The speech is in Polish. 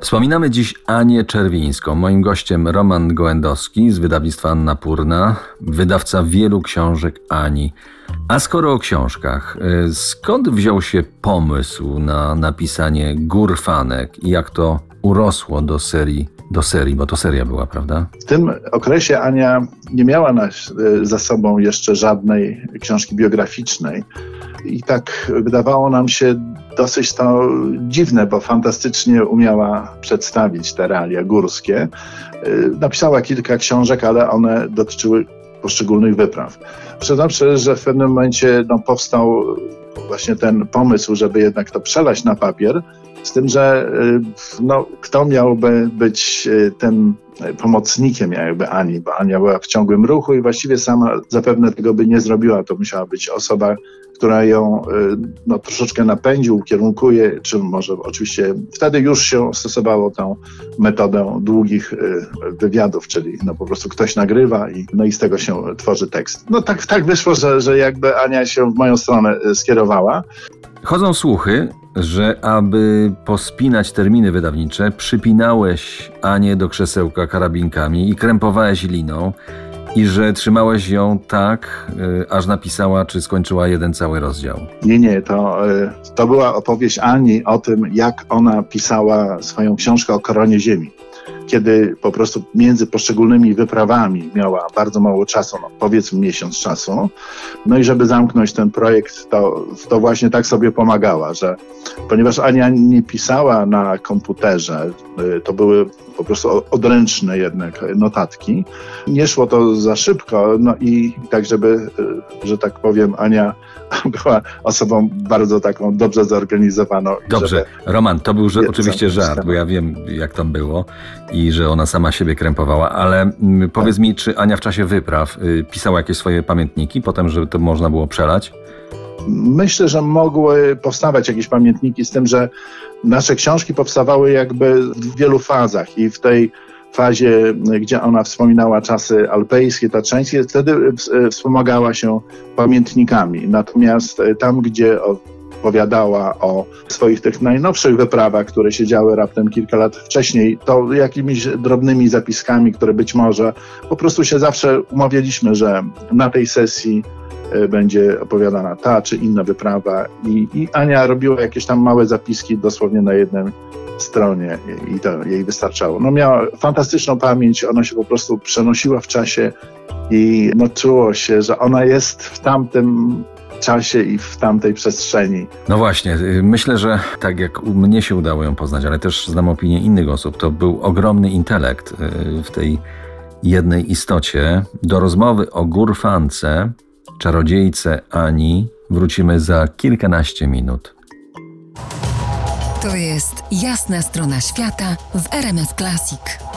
Wspominamy dziś Anię Czerwińską. Moim gościem Roman Gołędowski z wydawnictwa Anna Purna, wydawca wielu książek Ani. A skoro o książkach, y, skąd wziął się pomysł na napisanie Górfanek i jak to urosło do serii, do serii, bo to seria była, prawda? W tym okresie Ania nie miała na, za sobą jeszcze żadnej książki biograficznej. I tak wydawało nam się dosyć to dziwne, bo fantastycznie umiała przedstawić te realia górskie. Napisała kilka książek, ale one dotyczyły poszczególnych wypraw. Przyznam że w pewnym momencie no, powstał właśnie ten pomysł, żeby jednak to przelać na papier, z tym, że y, no, kto miałby być y, tym pomocnikiem jakby Ani, bo Ania była w ciągłym ruchu i właściwie sama zapewne tego by nie zrobiła. To musiała być osoba, która ją y, no, troszeczkę napędzi, ukierunkuje, czy może oczywiście wtedy już się stosowało tą metodę długich wywiadów, czyli no, po prostu ktoś nagrywa i, no, i z tego się tworzy tekst. No tak, tak wyszło, że, że jakby Ania się w moją stronę skierowała. Chodzą słuchy, że aby pospinać terminy wydawnicze, przypinałeś Anię do krzesełka karabinkami i krępowałeś liną i że trzymałeś ją tak, y, aż napisała czy skończyła jeden cały rozdział. Nie, nie, to, y, to była opowieść Ani o tym, jak ona pisała swoją książkę o koronie ziemi kiedy po prostu między poszczególnymi wyprawami miała bardzo mało czasu, no powiedzmy miesiąc czasu, no i żeby zamknąć ten projekt, to, to właśnie tak sobie pomagała, że ponieważ Ania nie pisała na komputerze, y, to były po prostu odręczne jednak notatki, nie szło to za szybko, no i tak, żeby, y, że tak powiem, Ania była osobą bardzo taką dobrze zorganizowaną. Dobrze, żeby... Roman, to był że, oczywiście żart, bo ja wiem jak tam było i że ona sama siebie krępowała, ale mm, powiedz mi, czy Ania w czasie wypraw y, pisała jakieś swoje pamiętniki, potem, żeby to można było przelać? Myślę, że mogły powstawać jakieś pamiętniki z tym, że nasze książki powstawały jakby w wielu fazach i w tej fazie, gdzie ona wspominała czasy alpejskie, tatrzańskie, wtedy wspomagała się pamiętnikami. Natomiast tam, gdzie opowiadała o swoich tych najnowszych wyprawach, które się działy raptem kilka lat wcześniej, to jakimiś drobnymi zapiskami, które być może po prostu się zawsze umawialiśmy, że na tej sesji e, będzie opowiadana ta czy inna wyprawa i, i Ania robiła jakieś tam małe zapiski dosłownie na jednym stronie i to jej wystarczało. No miała fantastyczną pamięć, ona się po prostu przenosiła w czasie i no czuło się, że ona jest w tamtym czasie i w tamtej przestrzeni. No właśnie, y, myślę, że tak jak mnie się udało ją poznać, ale też znam opinię innych osób, to był ogromny intelekt y, w tej jednej istocie. Do rozmowy o górfance, czarodziejce Ani wrócimy za kilkanaście minut. To jest jasna strona świata w RMS Classic.